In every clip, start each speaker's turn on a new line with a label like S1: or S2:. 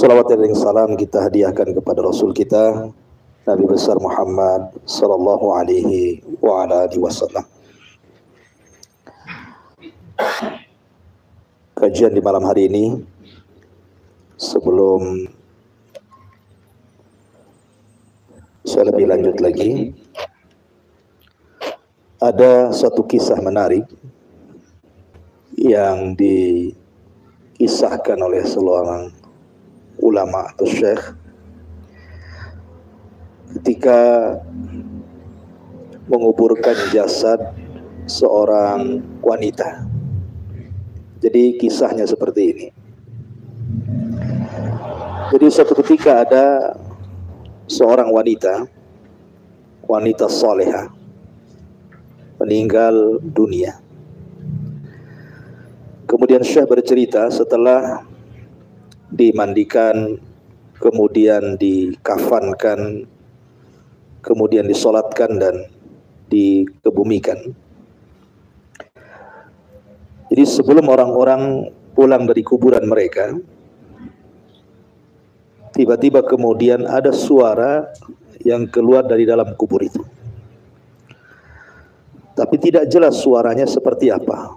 S1: Salawat dan salam kita hadiahkan kepada Rasul kita Nabi besar Muhammad sallallahu alaihi wa ala wasallam. Kajian di malam hari ini sebelum saya lebih lanjut lagi ada satu kisah menarik yang dikisahkan oleh seorang ulama atau syekh ketika menguburkan jasad seorang wanita. Jadi kisahnya seperti ini. Jadi suatu ketika ada seorang wanita, wanita soleha, meninggal dunia. Kemudian Syekh bercerita setelah dimandikan, kemudian dikafankan, kemudian disolatkan dan dikebumikan. Jadi sebelum orang-orang pulang dari kuburan mereka, tiba-tiba kemudian ada suara yang keluar dari dalam kubur itu. Tapi tidak jelas suaranya seperti apa.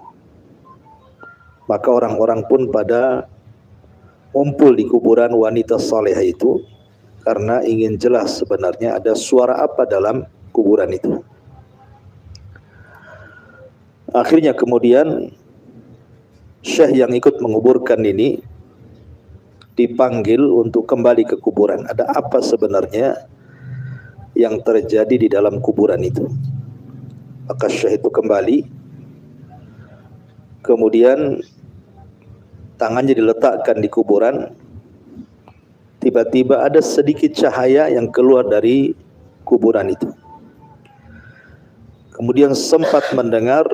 S1: Maka orang-orang pun pada kumpul di kuburan wanita saleh itu karena ingin jelas sebenarnya ada suara apa dalam kuburan itu. Akhirnya kemudian Syekh yang ikut menguburkan ini dipanggil untuk kembali ke kuburan. Ada apa sebenarnya yang terjadi di dalam kuburan itu? Maka Syekh itu kembali kemudian tangannya diletakkan di kuburan tiba-tiba ada sedikit cahaya yang keluar dari kuburan itu. Kemudian sempat mendengar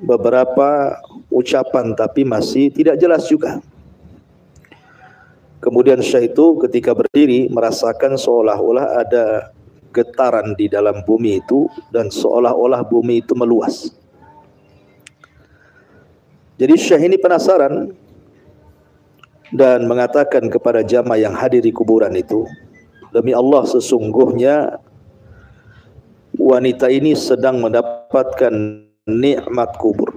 S1: beberapa ucapan tapi masih tidak jelas juga. Kemudian Syekh itu ketika berdiri merasakan seolah-olah ada getaran di dalam bumi itu dan seolah-olah bumi itu meluas jadi Syekh ini penasaran dan mengatakan kepada jamaah yang hadir di kuburan itu, demi Allah sesungguhnya wanita ini sedang mendapatkan nikmat kubur.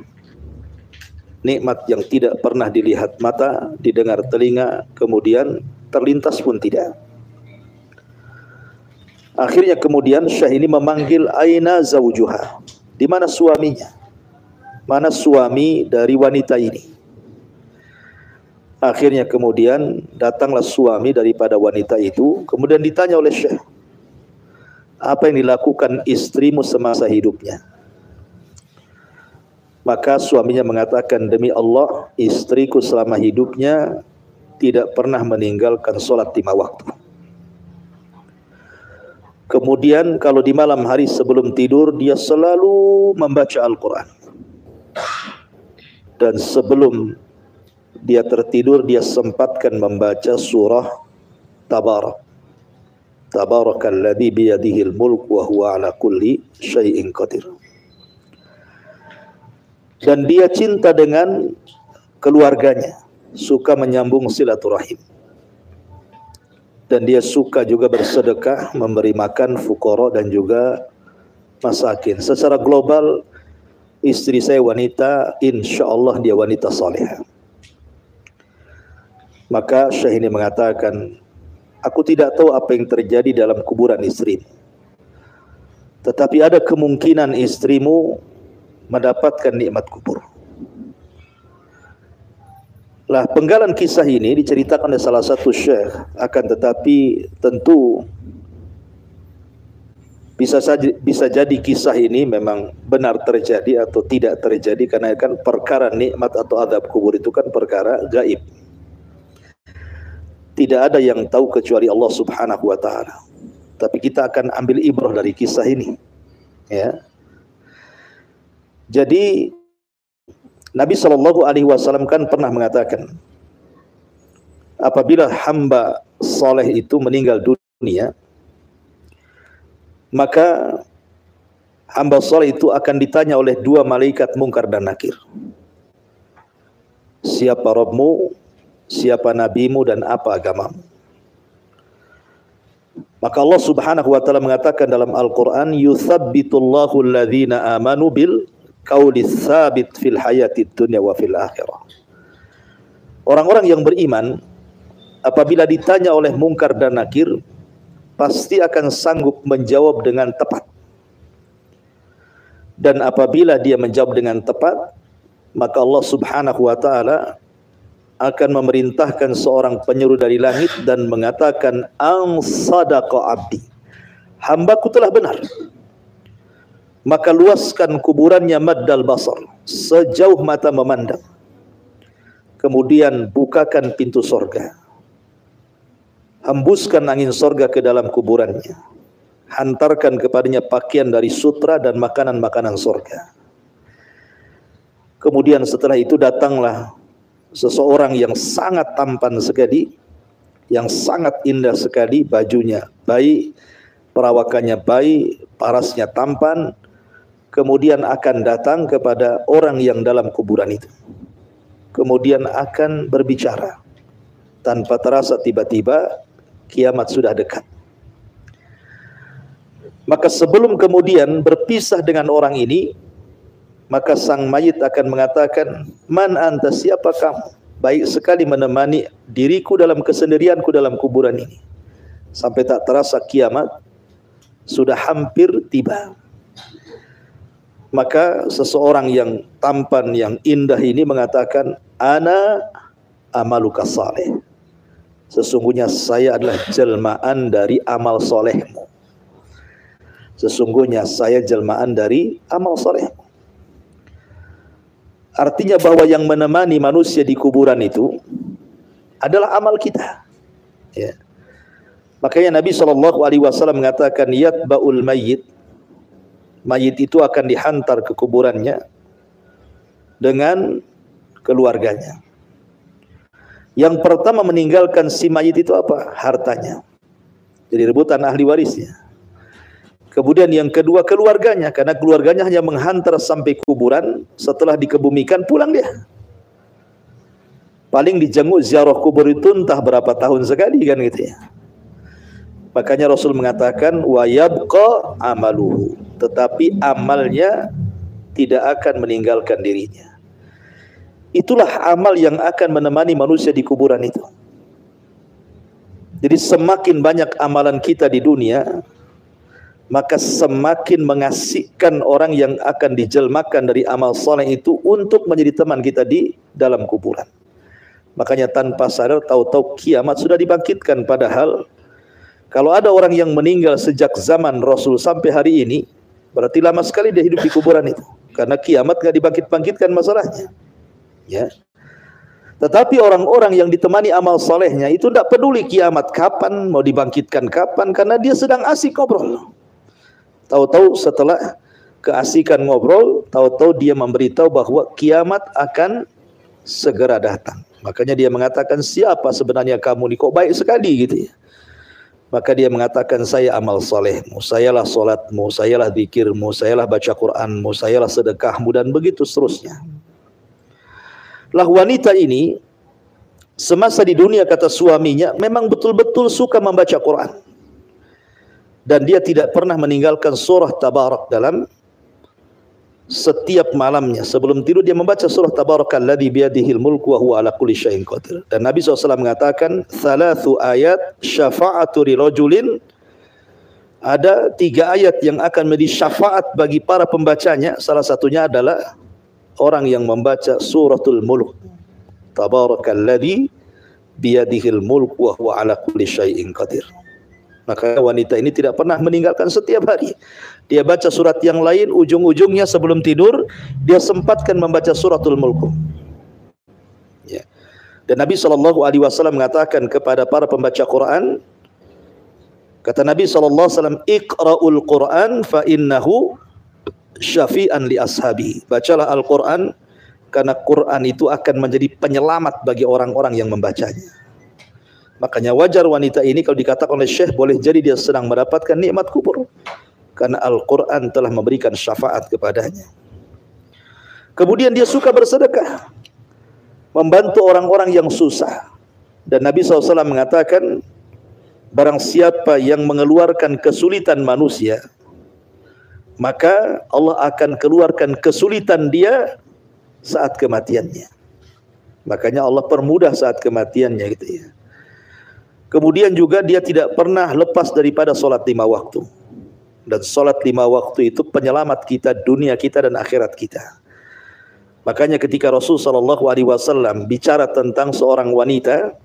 S1: Nikmat yang tidak pernah dilihat mata, didengar telinga, kemudian terlintas pun tidak. Akhirnya kemudian Syekh ini memanggil Aina Zawjuha. Di mana suaminya? Mana suami dari wanita ini. Akhirnya kemudian datanglah suami daripada wanita itu, kemudian ditanya oleh Syekh, apa yang dilakukan istrimu semasa hidupnya? Maka suaminya mengatakan, demi Allah, istriku selama hidupnya tidak pernah meninggalkan solat lima waktu. Kemudian kalau di malam hari sebelum tidur, dia selalu membaca Al-Quran dan sebelum dia tertidur dia sempatkan membaca surah Tabarak. Tabarakalladzi biyadihil mulk wa huwa ala kulli syai'in qadir. Dan dia cinta dengan keluarganya. Suka menyambung silaturahim. Dan dia suka juga bersedekah memberi makan fukara dan juga masakin. Secara global istri saya wanita, insya Allah dia wanita saleh. Maka Syekh ini mengatakan, aku tidak tahu apa yang terjadi dalam kuburan istri. Tetapi ada kemungkinan istrimu mendapatkan nikmat kubur. Lah penggalan kisah ini diceritakan oleh salah satu syekh akan tetapi tentu bisa saja bisa jadi kisah ini memang benar terjadi atau tidak terjadi karena kan perkara nikmat atau adab kubur itu kan perkara gaib. Tidak ada yang tahu kecuali Allah Subhanahu wa taala. Tapi kita akan ambil ibrah dari kisah ini. Ya. Jadi Nabi Shallallahu alaihi wasallam kan pernah mengatakan apabila hamba soleh itu meninggal dunia maka hamba soleh itu akan ditanya oleh dua malaikat mungkar dan nakir. Siapa Robmu? siapa nabimu dan apa agamamu. Maka Allah Subhanahu wa taala mengatakan dalam Al-Qur'an yuthabbitullahu alladhina amanu bil qawli tsabit fil hayatid dunya wa fil akhirah. Orang-orang yang beriman apabila ditanya oleh mungkar dan nakir pasti akan sanggup menjawab dengan tepat. Dan apabila dia menjawab dengan tepat, maka Allah Subhanahu wa taala akan memerintahkan seorang penyeru dari langit dan mengatakan ang sadaqa abdi. Hambaku telah benar. Maka luaskan kuburannya maddal basar sejauh mata memandang. Kemudian bukakan pintu sorga hembuskan angin sorga ke dalam kuburannya hantarkan kepadanya pakaian dari sutra dan makanan-makanan sorga kemudian setelah itu datanglah seseorang yang sangat tampan sekali, yang sangat indah sekali bajunya, baik perawakannya baik, parasnya tampan, kemudian akan datang kepada orang yang dalam kuburan itu. Kemudian akan berbicara. Tanpa terasa tiba-tiba kiamat sudah dekat. Maka sebelum kemudian berpisah dengan orang ini, maka sang mayit akan mengatakan man anta siapa kamu? Baik sekali menemani diriku dalam kesendirianku dalam kuburan ini. Sampai tak terasa kiamat sudah hampir tiba. Maka seseorang yang tampan yang indah ini mengatakan ana amaluka saleh sesungguhnya saya adalah jelmaan dari amal solehmu sesungguhnya saya jelmaan dari amal solehmu Artinya bahwa yang menemani manusia di kuburan itu adalah amal kita. Ya. Makanya Nabi Shallallahu Alaihi Wasallam mengatakan baul mayit, mayit itu akan dihantar ke kuburannya dengan keluarganya. Yang pertama meninggalkan si mayit itu apa? Hartanya. Jadi rebutan ahli warisnya. Kemudian yang kedua keluarganya karena keluarganya hanya menghantar sampai kuburan setelah dikebumikan pulang dia. Paling dijenguk ziarah kubur itu entah berapa tahun sekali kan gitu ya. Makanya Rasul mengatakan wa yabqa amaluhu, tetapi amalnya tidak akan meninggalkan dirinya. Itulah amal yang akan menemani manusia di kuburan itu. Jadi semakin banyak amalan kita di dunia, maka semakin mengasihkan orang yang akan dijelmakan dari amal soleh itu untuk menjadi teman kita di dalam kuburan. Makanya tanpa sadar tahu-tahu kiamat sudah dibangkitkan padahal kalau ada orang yang meninggal sejak zaman Rasul sampai hari ini berarti lama sekali dia hidup di kuburan itu karena kiamat nggak dibangkit-bangkitkan masalahnya. Ya. Tetapi orang-orang yang ditemani amal solehnya itu tidak peduli kiamat kapan, mau dibangkitkan kapan, karena dia sedang asik ngobrol. Tahu-tahu setelah keasikan ngobrol, tahu-tahu dia memberitahu bahwa kiamat akan segera datang. Makanya dia mengatakan siapa sebenarnya kamu ini kok baik sekali gitu ya. Maka dia mengatakan saya amal solehmu, sayalah solatmu, sayalah zikirmu, sayalah baca Quranmu, sayalah sedekahmu dan begitu seterusnya. Lah wanita ini semasa di dunia kata suaminya memang betul-betul suka membaca Quran. Dan dia tidak pernah meninggalkan surah tabarak dalam setiap malamnya. Sebelum tidur dia membaca surah tabarakalladzi biyadihil mulku wa huwa ala kulli syai'in qadir. Dan Nabi SAW mengatakan thalathu ayat syafa'atu rajulin. Ada tiga ayat yang akan menjadi syafaat bagi para pembacanya. Salah satunya adalah orang yang membaca suratul mulk tabarakalladzi biyadihil mulku wa huwa ala kulli syai'in qadir maka wanita ini tidak pernah meninggalkan setiap hari. Dia baca surat yang lain, ujung-ujungnya sebelum tidur, dia sempatkan membaca suratul mulku. Ya. Dan Nabi Shallallahu Alaihi Wasallam mengatakan kepada para pembaca Quran, kata Nabi Shallallahu Alaihi Wasallam, Iqra'ul Quran fa innahu syafi'an li ashabi. Bacalah Al Quran karena Quran itu akan menjadi penyelamat bagi orang-orang yang membacanya. Makanya wajar wanita ini kalau dikatakan oleh Syekh boleh jadi dia sedang mendapatkan nikmat kubur. Karena Al-Quran telah memberikan syafaat kepadanya. Kemudian dia suka bersedekah. Membantu orang-orang yang susah. Dan Nabi SAW mengatakan, barang siapa yang mengeluarkan kesulitan manusia, maka Allah akan keluarkan kesulitan dia saat kematiannya. Makanya Allah permudah saat kematiannya gitu ya. Kemudian juga dia tidak pernah lepas daripada solat lima waktu. Dan solat lima waktu itu penyelamat kita, dunia kita dan akhirat kita. Makanya ketika Rasul Shallallahu Alaihi Wasallam bicara tentang seorang wanita,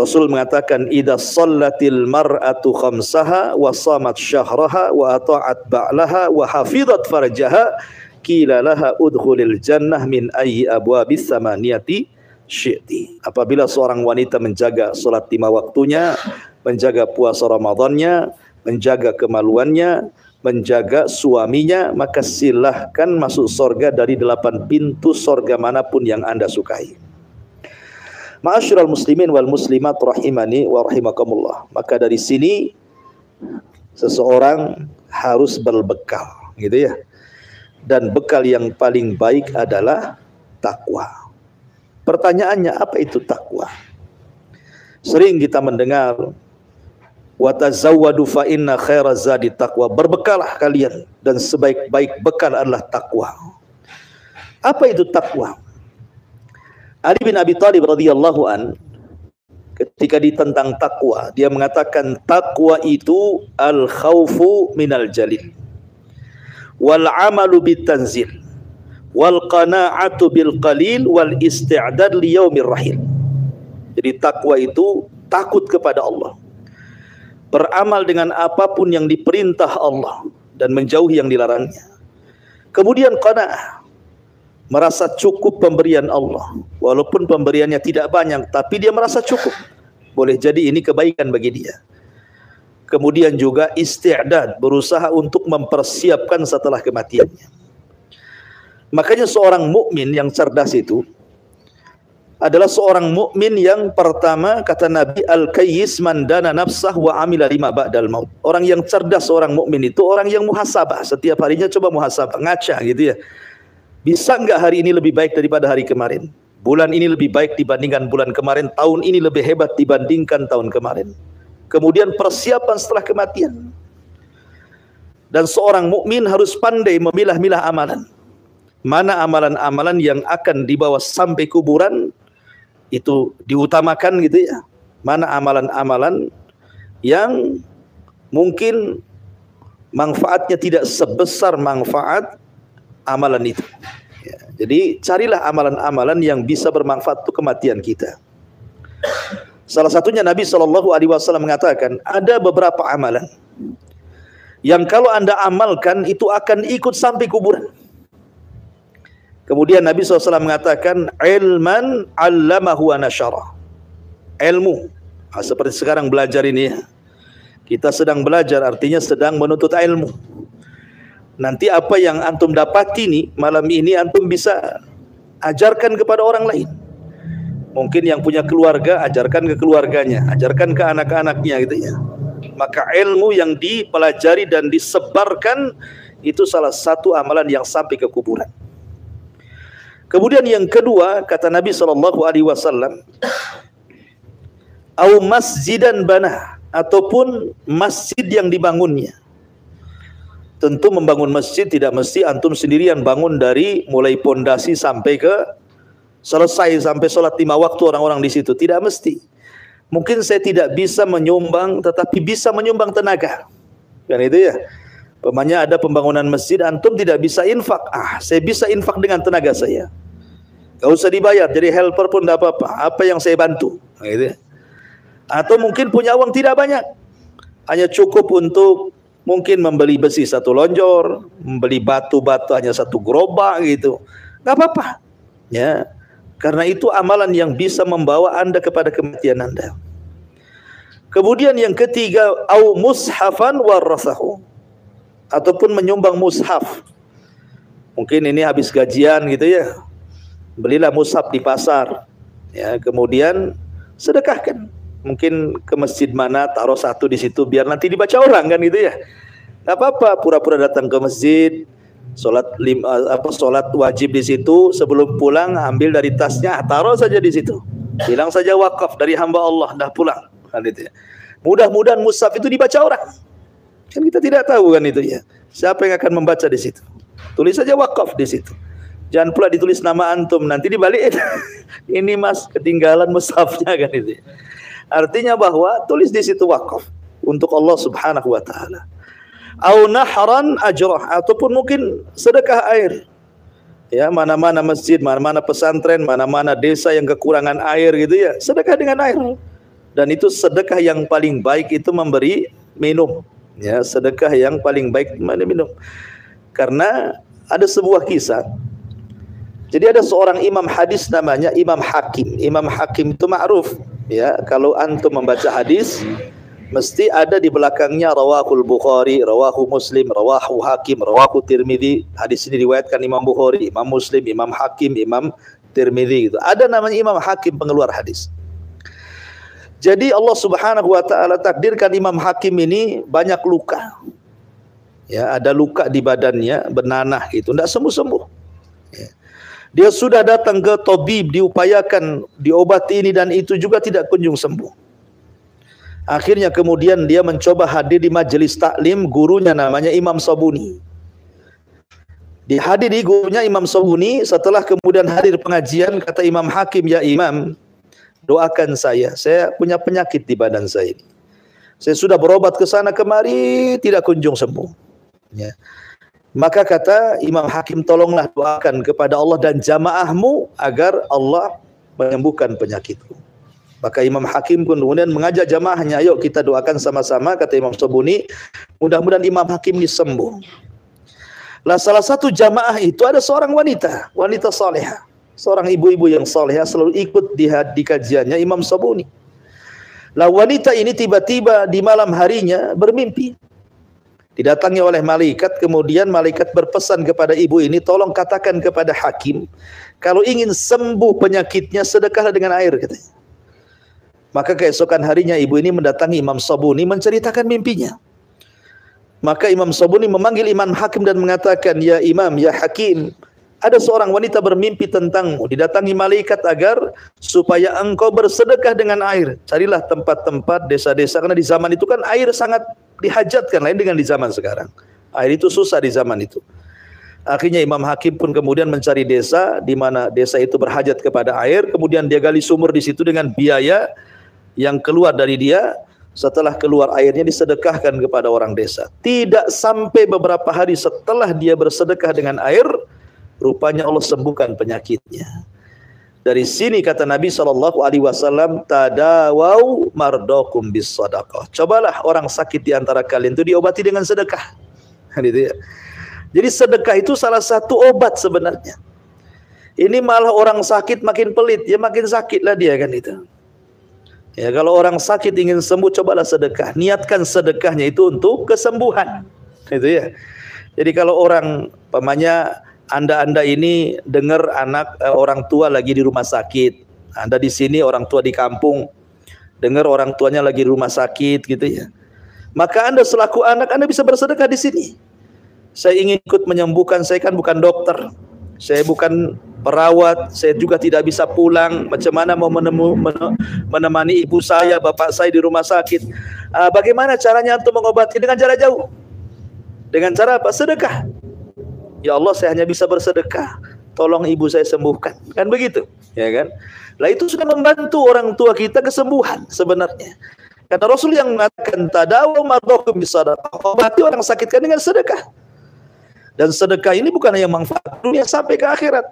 S1: Rasul mengatakan idza sallatil mar'atu khamsaha wa samat syahraha wa ata'at ba'laha wa hafizat farjaha qila laha udkhulil jannah min ayyi abwabis samaniyati syi'ti. Apabila seorang wanita menjaga salat lima waktunya, menjaga puasa Ramadannya, menjaga kemaluannya, menjaga suaminya, maka silahkan masuk sorga dari delapan pintu sorga mana pun yang anda sukai. Ma'asyiral muslimin wal muslimat rahimani wa rahimakumullah. Maka dari sini seseorang harus berbekal, gitu ya. Dan bekal yang paling baik adalah takwa. Pertanyaannya apa itu takwa? Sering kita mendengar wa tazawwadu fa inna khairaz zadi taqwa berbekalah kalian dan sebaik-baik bekal adalah takwa apa itu takwa Ali bin Abi Thalib radhiyallahu an ketika ditentang takwa dia mengatakan takwa itu al khaufu minal jalil. Wal amalu bitanzil. Wal qana'atu bil qalil wal isti'dad li yaumir rahil. Jadi takwa itu takut kepada Allah. Beramal dengan apa pun yang diperintah Allah dan menjauhi yang dilarangnya. Kemudian qanaah merasa cukup pemberian Allah walaupun pemberiannya tidak banyak tapi dia merasa cukup. Boleh jadi ini kebaikan bagi dia. Kemudian juga isti'dad berusaha untuk mempersiapkan setelah kematiannya. Makanya seorang mukmin yang cerdas itu adalah seorang mukmin yang pertama kata Nabi al-kayyis man dana nafsah wa amila lima ba'dal maut. Orang yang cerdas seorang mukmin itu orang yang muhasabah, setiap harinya coba muhasabah, ngaca gitu ya. Bisa enggak hari ini lebih baik daripada hari kemarin? Bulan ini lebih baik dibandingkan bulan kemarin, tahun ini lebih hebat dibandingkan tahun kemarin. Kemudian persiapan setelah kematian. Dan seorang mukmin harus pandai memilah-milah amalan. Mana amalan-amalan yang akan dibawa sampai kuburan itu diutamakan gitu ya. Mana amalan-amalan yang mungkin manfaatnya tidak sebesar manfaat amalan itu. Ya, jadi carilah amalan-amalan yang bisa bermanfaat untuk kematian kita. Salah satunya Nabi Shallallahu Alaihi Wasallam mengatakan ada beberapa amalan yang kalau anda amalkan itu akan ikut sampai kuburan. Kemudian Nabi SAW mengatakan ilman allamahu wa. Ilmu. Nah, seperti sekarang belajar ini ya. Kita sedang belajar artinya sedang menuntut ilmu. Nanti apa yang antum dapat ini malam ini antum bisa ajarkan kepada orang lain. Mungkin yang punya keluarga ajarkan ke keluarganya, ajarkan ke anak-anaknya gitu ya. Maka ilmu yang dipelajari dan disebarkan itu salah satu amalan yang sampai ke kuburan. Kemudian yang kedua kata Nabi sallallahu alaihi wasallam au masjidan bana ataupun masjid yang dibangunnya. Tentu membangun masjid tidak mesti antum sendirian bangun dari mulai pondasi sampai ke selesai sampai sholat lima waktu orang-orang di situ. Tidak mesti. Mungkin saya tidak bisa menyumbang tetapi bisa menyumbang tenaga. Kan itu ya. Pemanya ada pembangunan masjid, antum tidak bisa infak. Ah, saya bisa infak dengan tenaga saya. Gak usah dibayar, jadi helper pun tidak apa-apa. Apa yang saya bantu. Gitu. Atau mungkin punya uang tidak banyak. Hanya cukup untuk mungkin membeli besi satu lonjor, membeli batu-batu hanya satu gerobak gitu. Gak apa-apa. Ya. Karena itu amalan yang bisa membawa anda kepada kematian anda. Kemudian yang ketiga, au mushafan warasahu ataupun menyumbang mushaf. Mungkin ini habis gajian gitu ya. Belilah mushaf di pasar. Ya, kemudian sedekahkan. Mungkin ke masjid mana taruh satu di situ biar nanti dibaca orang kan gitu ya. Gak apa-apa pura-pura datang ke masjid, sholat lima, apa sholat wajib di situ sebelum pulang ambil dari tasnya taruh saja di situ Bilang saja wakaf dari hamba Allah dah pulang. Kan itu ya. Mudah-mudahan mushaf itu dibaca orang. Kan kita tidak tahu kan itu ya. Siapa yang akan membaca di situ? Tulis saja wakaf di situ. Jangan pula ditulis nama antum nanti dibalik ini mas ketinggalan mushafnya kan itu. Ya. Artinya bahwa tulis di situ wakaf untuk Allah Subhanahu wa taala. Au nahran ajrah ataupun mungkin sedekah air. Ya, mana-mana masjid, mana-mana pesantren, mana-mana desa yang kekurangan air gitu ya, sedekah dengan air. Dan itu sedekah yang paling baik itu memberi minum. Ya, sedekah yang paling baik minum. Karena ada sebuah kisah. Jadi ada seorang imam hadis namanya Imam Hakim. Imam Hakim itu ma'ruf ya. Kalau antum membaca hadis mesti ada di belakangnya rawahul Bukhari, rawahu Muslim, rawahu Hakim, rawahu Tirmidzi. Hadis ini diriwayatkan Imam Bukhari, Imam Muslim, Imam Hakim, Imam Tirmidzi gitu. Ada namanya Imam Hakim pengeluar hadis. Jadi Allah Subhanahu wa taala takdirkan Imam Hakim ini banyak luka. Ya, ada luka di badannya, benanah gitu, tidak sembuh-sembuh. Ya. Dia sudah datang ke tabib, diupayakan diobati ini dan itu juga tidak kunjung sembuh. Akhirnya kemudian dia mencoba hadir di majelis taklim gurunya namanya Imam Sabuni. Dihadiri gurunya Imam Sabuni setelah kemudian hadir pengajian kata Imam Hakim ya Imam doakan saya saya punya penyakit di badan saya ini. Saya sudah berobat ke sana kemari tidak kunjung sembuh. Ya. Maka kata Imam Hakim tolonglah doakan kepada Allah dan jamaahmu agar Allah menyembuhkan penyakitku. Maka Imam Hakim pun kemudian mengajak jamaahnya, ayo kita doakan sama-sama, kata Imam Sobuni, mudah-mudahan Imam Hakim ini sembuh. Lah salah satu jamaah itu ada seorang wanita, wanita salehah. Seorang ibu-ibu yang salehah selalu ikut di, di kajiannya Imam Sobuni. Lah wanita ini tiba-tiba di malam harinya bermimpi. Didatangi oleh malaikat, kemudian malaikat berpesan kepada ibu ini, tolong katakan kepada hakim, kalau ingin sembuh penyakitnya, sedekahlah dengan air, katanya. Maka keesokan harinya ibu ini mendatangi Imam Sabuni menceritakan mimpinya. Maka Imam Sabuni memanggil Imam Hakim dan mengatakan, Ya Imam, Ya Hakim, ada seorang wanita bermimpi tentangmu, didatangi malaikat agar supaya engkau bersedekah dengan air. Carilah tempat-tempat desa-desa, karena di zaman itu kan air sangat dihajatkan, lain dengan di zaman sekarang. Air itu susah di zaman itu. Akhirnya Imam Hakim pun kemudian mencari desa di mana desa itu berhajat kepada air, kemudian dia gali sumur di situ dengan biaya yang keluar dari dia setelah keluar airnya disedekahkan kepada orang desa. Tidak sampai beberapa hari setelah dia bersedekah dengan air, rupanya Allah sembuhkan penyakitnya. Dari sini kata Nabi Shallallahu Alaihi Wasallam, tadawau mardokum bis. Cobalah orang sakit di antara kalian itu diobati dengan sedekah. Gitu ya. Jadi sedekah itu salah satu obat sebenarnya. Ini malah orang sakit makin pelit, ya makin sakitlah dia kan itu. Ya, kalau orang sakit ingin sembuh, cobalah sedekah. Niatkan sedekahnya itu untuk kesembuhan. Itu ya. Jadi kalau orang pamannya anda-anda ini dengar anak eh, orang tua lagi di rumah sakit. Anda di sini orang tua di kampung dengar orang tuanya lagi di rumah sakit gitu ya. Maka Anda selaku anak Anda bisa bersedekah di sini. Saya ingin ikut menyembuhkan, saya kan bukan dokter. Saya bukan perawat, saya juga tidak bisa pulang. Macam mana mau menemu, menemani ibu saya, bapak saya di rumah sakit? Uh, bagaimana caranya untuk mengobati dengan cara jauh? Dengan cara apa? Sedekah. Ya Allah, saya hanya bisa bersedekah. Tolong ibu saya sembuhkan. Kan begitu, ya kan? Lah itu sudah membantu orang tua kita kesembuhan sebenarnya. Kata Rasul yang mengatakan tadawu mardokum bisadaqah. Obati orang sakitkan dengan sedekah. Dan sedekah ini bukan hanya manfaat dunia sampai ke akhirat.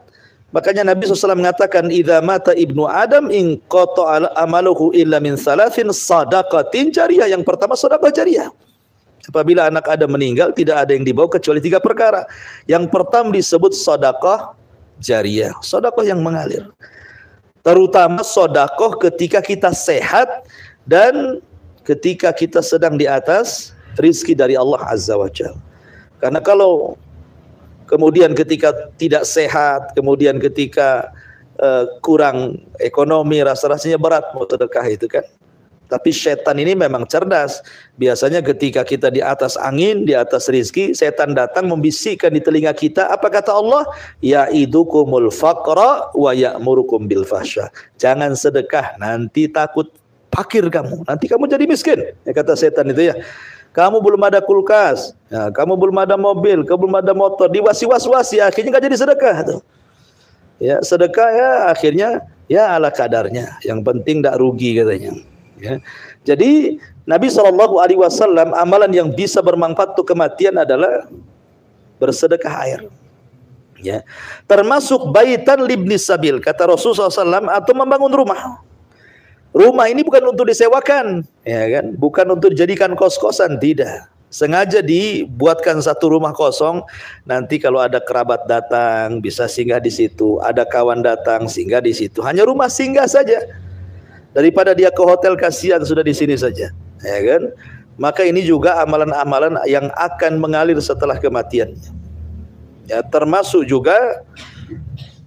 S1: Makanya Nabi SAW mengatakan, "Idza mata ibnu Adam in qata amaluhu illa min salasin sadaqatin jariyah." Yang pertama sedekah jariyah. Apabila anak Adam meninggal, tidak ada yang dibawa kecuali tiga perkara. Yang pertama disebut sedekah jariyah, sedekah yang mengalir. Terutama sedekah ketika kita sehat dan ketika kita sedang di atas rizki dari Allah Azza wa Jalla. Karena kalau kemudian ketika tidak sehat, kemudian ketika uh, kurang ekonomi, rasa-rasanya berat mau sedekah itu kan. Tapi setan ini memang cerdas. Biasanya ketika kita di atas angin, di atas rizki, setan datang membisikkan di telinga kita. Apa kata Allah? Ya idukumul faqra wa ya'murukum bil fahsya. Jangan sedekah, nanti takut fakir kamu. Nanti kamu jadi miskin. Ya kata setan itu ya. Kamu belum ada kulkas, ya, kamu belum ada mobil, kamu belum ada motor, diwasi-was-wasi, akhirnya nggak jadi sedekah tuh. Ya, sedekah ya akhirnya ya ala kadarnya. Yang penting tidak rugi katanya. Ya. Jadi Nabi Shallallahu Alaihi Wasallam amalan yang bisa bermanfaat untuk kematian adalah bersedekah air. Ya, termasuk baitan libni sabil kata Rasulullah SAW atau membangun rumah. Rumah ini bukan untuk disewakan, ya kan? Bukan untuk dijadikan kos-kosan, tidak. Sengaja dibuatkan satu rumah kosong, nanti kalau ada kerabat datang bisa singgah di situ, ada kawan datang singgah di situ. Hanya rumah singgah saja daripada dia ke hotel kasihan sudah di sini saja. Ya kan? Maka ini juga amalan-amalan yang akan mengalir setelah kematiannya. Ya termasuk juga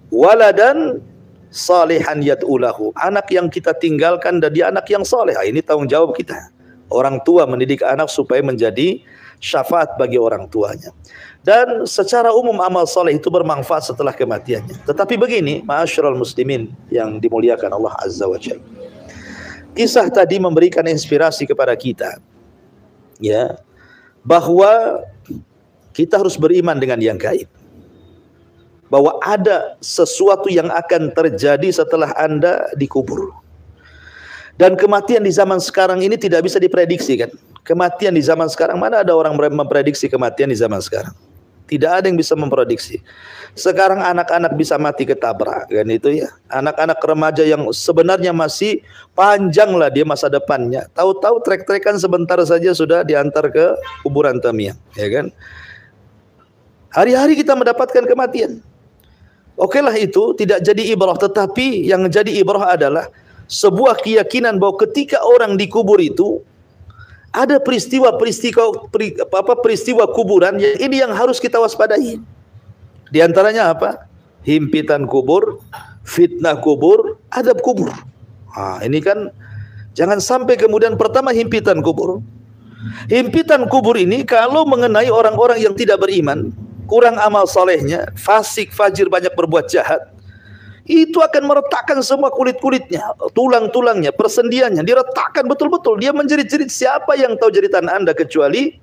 S1: waladan salihan yad'ulahu. Anak yang kita tinggalkan dan dia anak yang soleh ah, ini tanggung jawab kita. Orang tua mendidik anak supaya menjadi syafaat bagi orang tuanya. Dan secara umum amal soleh itu bermanfaat setelah kematiannya. Tetapi begini ma'asyiral muslimin yang dimuliakan Allah azza wa jalla Kisah tadi memberikan inspirasi kepada kita. Ya. Bahwa kita harus beriman dengan yang gaib. Bahwa ada sesuatu yang akan terjadi setelah Anda dikubur. Dan kematian di zaman sekarang ini tidak bisa diprediksi kan. Kematian di zaman sekarang mana ada orang memprediksi kematian di zaman sekarang? Tidak ada yang bisa memprediksi. Sekarang anak-anak bisa mati ketabrak kan itu ya. Anak-anak remaja yang sebenarnya masih panjang lah dia masa depannya. Tahu-tahu trek-trekan sebentar saja sudah diantar ke kuburan tamiang, ya kan? Hari-hari kita mendapatkan kematian. Oke lah itu tidak jadi ibrah, tetapi yang jadi ibrah adalah sebuah keyakinan bahwa ketika orang dikubur itu ada peristiwa-peristiwa apa peristiwa kuburan yang ini yang harus kita waspadai. Di antaranya apa? Himpitan kubur, fitnah kubur, adab kubur. Nah, ini kan jangan sampai kemudian pertama himpitan kubur. Himpitan kubur ini kalau mengenai orang-orang yang tidak beriman, kurang amal solehnya, fasik, fajir, banyak berbuat jahat, itu akan meretakkan semua kulit-kulitnya, tulang-tulangnya, persendiannya, diretakkan betul-betul. Dia menjerit-jerit siapa yang tahu jeritan Anda kecuali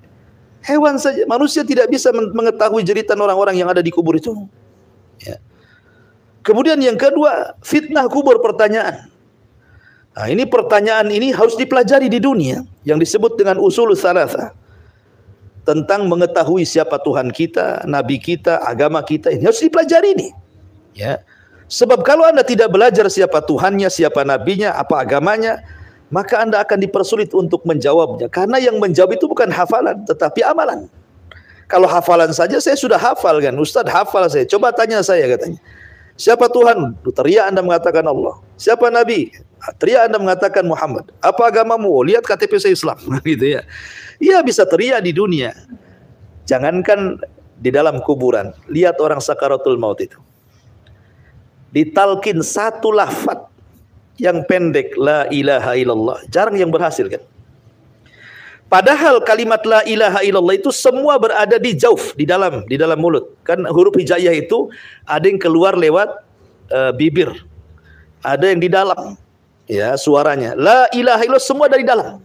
S1: hewan saja. Manusia tidak bisa mengetahui jeritan orang-orang yang ada di kubur itu. Ya. Kemudian yang kedua, fitnah kubur pertanyaan. Nah, ini pertanyaan ini harus dipelajari di dunia yang disebut dengan usul salasa. Tentang mengetahui siapa Tuhan kita, nabi kita, agama kita ini harus dipelajari ini. Ya. Sebab kalau Anda tidak belajar siapa Tuhannya, siapa nabinya, apa agamanya, maka Anda akan dipersulit untuk menjawabnya. Karena yang menjawab itu bukan hafalan, tetapi amalan. Kalau hafalan saja saya sudah hafal kan. Ustaz hafal saya. Coba tanya saya katanya. Siapa Tuhan? Teriak Anda mengatakan Allah. Siapa Nabi? Teriak Anda mengatakan Muhammad. Apa agamamu? Oh, lihat KTP saya Islam. gitu ya. Iya bisa teriak di dunia. Jangankan di dalam kuburan. Lihat orang sakaratul maut itu ditalkin satu lafad yang pendek la ilaha illallah. Jarang yang berhasil kan? Padahal kalimat la ilaha illallah itu semua berada di jauh di dalam di dalam mulut. Kan huruf hijaiyah itu ada yang keluar lewat uh, bibir. Ada yang di dalam ya suaranya. La ilaha illallah semua dari dalam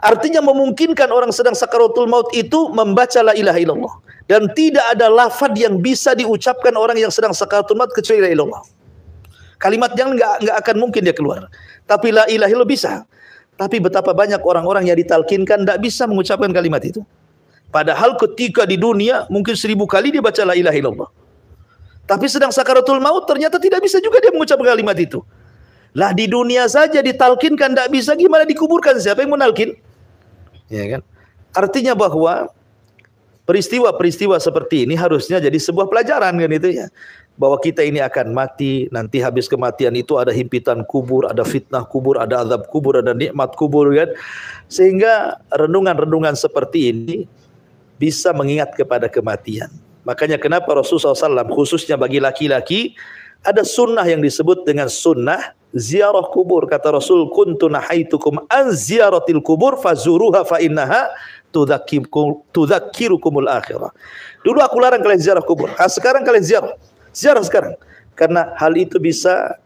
S1: artinya memungkinkan orang sedang sakaratul maut itu membaca la ilaha illallah dan tidak ada lafad yang bisa diucapkan orang yang sedang sakaratul maut kecuali la ilallah. Kalimat yang enggak enggak akan mungkin dia keluar. Tapi la ilaha illallah bisa. Tapi betapa banyak orang-orang yang ditalkinkan tidak bisa mengucapkan kalimat itu. Padahal ketika di dunia mungkin seribu kali dia baca la ilaha illallah. Tapi sedang sakaratul maut ternyata tidak bisa juga dia mengucapkan kalimat itu. Lah di dunia saja ditalkinkan tidak bisa gimana dikuburkan siapa yang menalkin? Ya kan? Artinya bahwa peristiwa-peristiwa seperti ini harusnya jadi sebuah pelajaran kan itu ya. Bahwa kita ini akan mati nanti habis kematian itu ada himpitan kubur ada fitnah kubur ada azab kubur ada nikmat kubur kan. Sehingga renungan-renungan seperti ini bisa mengingat kepada kematian. Makanya kenapa Rasulullah SAW khususnya bagi laki-laki Ada sunnah yang disebut dengan sunnah ziarah kubur. Kata Rasul, kuntu nahaitukum an ziaratil kubur fazuruha fa innaha tudzakirukumul akhirah. Dulu aku larang kalian ziarah kubur. Ah, sekarang kalian ziarah. Ziarah sekarang. Karena hal itu bisa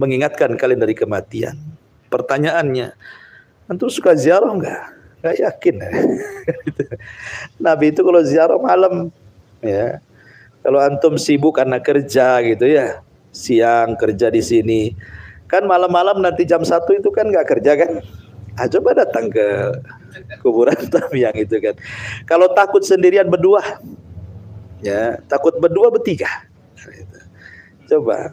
S1: mengingatkan kalian dari kematian. Pertanyaannya, antum suka ziarah enggak? Enggak yakin. Nabi itu kalau ziarah malam ya. Kalau antum sibuk karena kerja gitu ya, siang kerja di sini. Kan malam-malam nanti jam satu itu kan nggak kerja kan? Ah, coba datang ke kuburan yang itu kan. Kalau takut sendirian berdua, ya takut berdua bertiga. Coba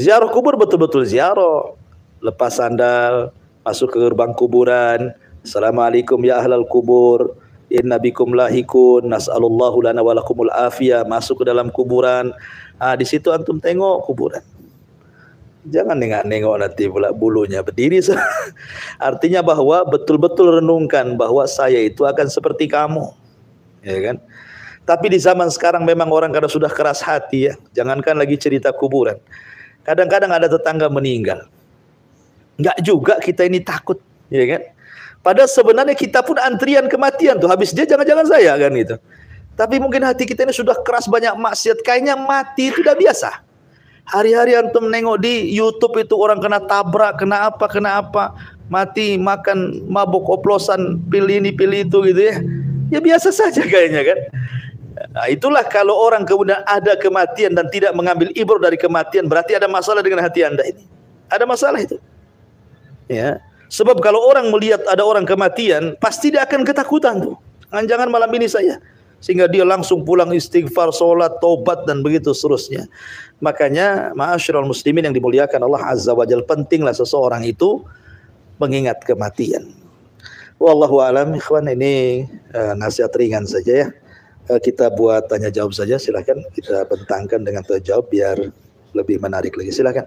S1: ziarah kubur betul-betul ziarah. Lepas sandal, masuk ke gerbang kuburan. Assalamualaikum ya ahlal kubur inna bikum lahikun nas'alullahu lana walakumul afiyah. Masuk ke dalam kuburan. Ah di situ antum tengok kuburan. Jangan nengok-nengok nanti pula bulunya berdiri. Artinya bahwa betul-betul renungkan bahwa saya itu akan seperti kamu. Ya kan? Tapi di zaman sekarang memang orang kadang sudah keras hati ya. Jangankan lagi cerita kuburan. Kadang-kadang ada tetangga meninggal. Enggak juga kita ini takut. Ya kan Padahal sebenarnya kita pun antrian kematian tuh. Habis dia jangan-jangan saya kan itu. Tapi mungkin hati kita ini sudah keras banyak maksiat. Kayaknya mati itu udah biasa. Hari-hari antum nengok di YouTube itu orang kena tabrak, kena apa, kena apa. Mati, makan, mabuk, oplosan, pilih ini, pilih itu gitu ya. Ya biasa saja kayaknya kan. Nah, itulah kalau orang kemudian ada kematian dan tidak mengambil ibrah dari kematian. Berarti ada masalah dengan hati anda ini. Ada masalah itu. Ya. Sebab kalau orang melihat ada orang kematian, pasti dia akan ketakutan tuh. Jangan malam ini saya. Sehingga dia langsung pulang istighfar, sholat, tobat, dan begitu seterusnya. Makanya, ma'asyiral muslimin yang dimuliakan Allah Azza wa Jal, pentinglah seseorang itu mengingat kematian. Wallahu alam, ikhwan, ini uh, nasihat ringan saja ya. Uh, kita buat tanya jawab saja, silakan kita bentangkan dengan tanya jawab biar lebih menarik lagi. Silakan.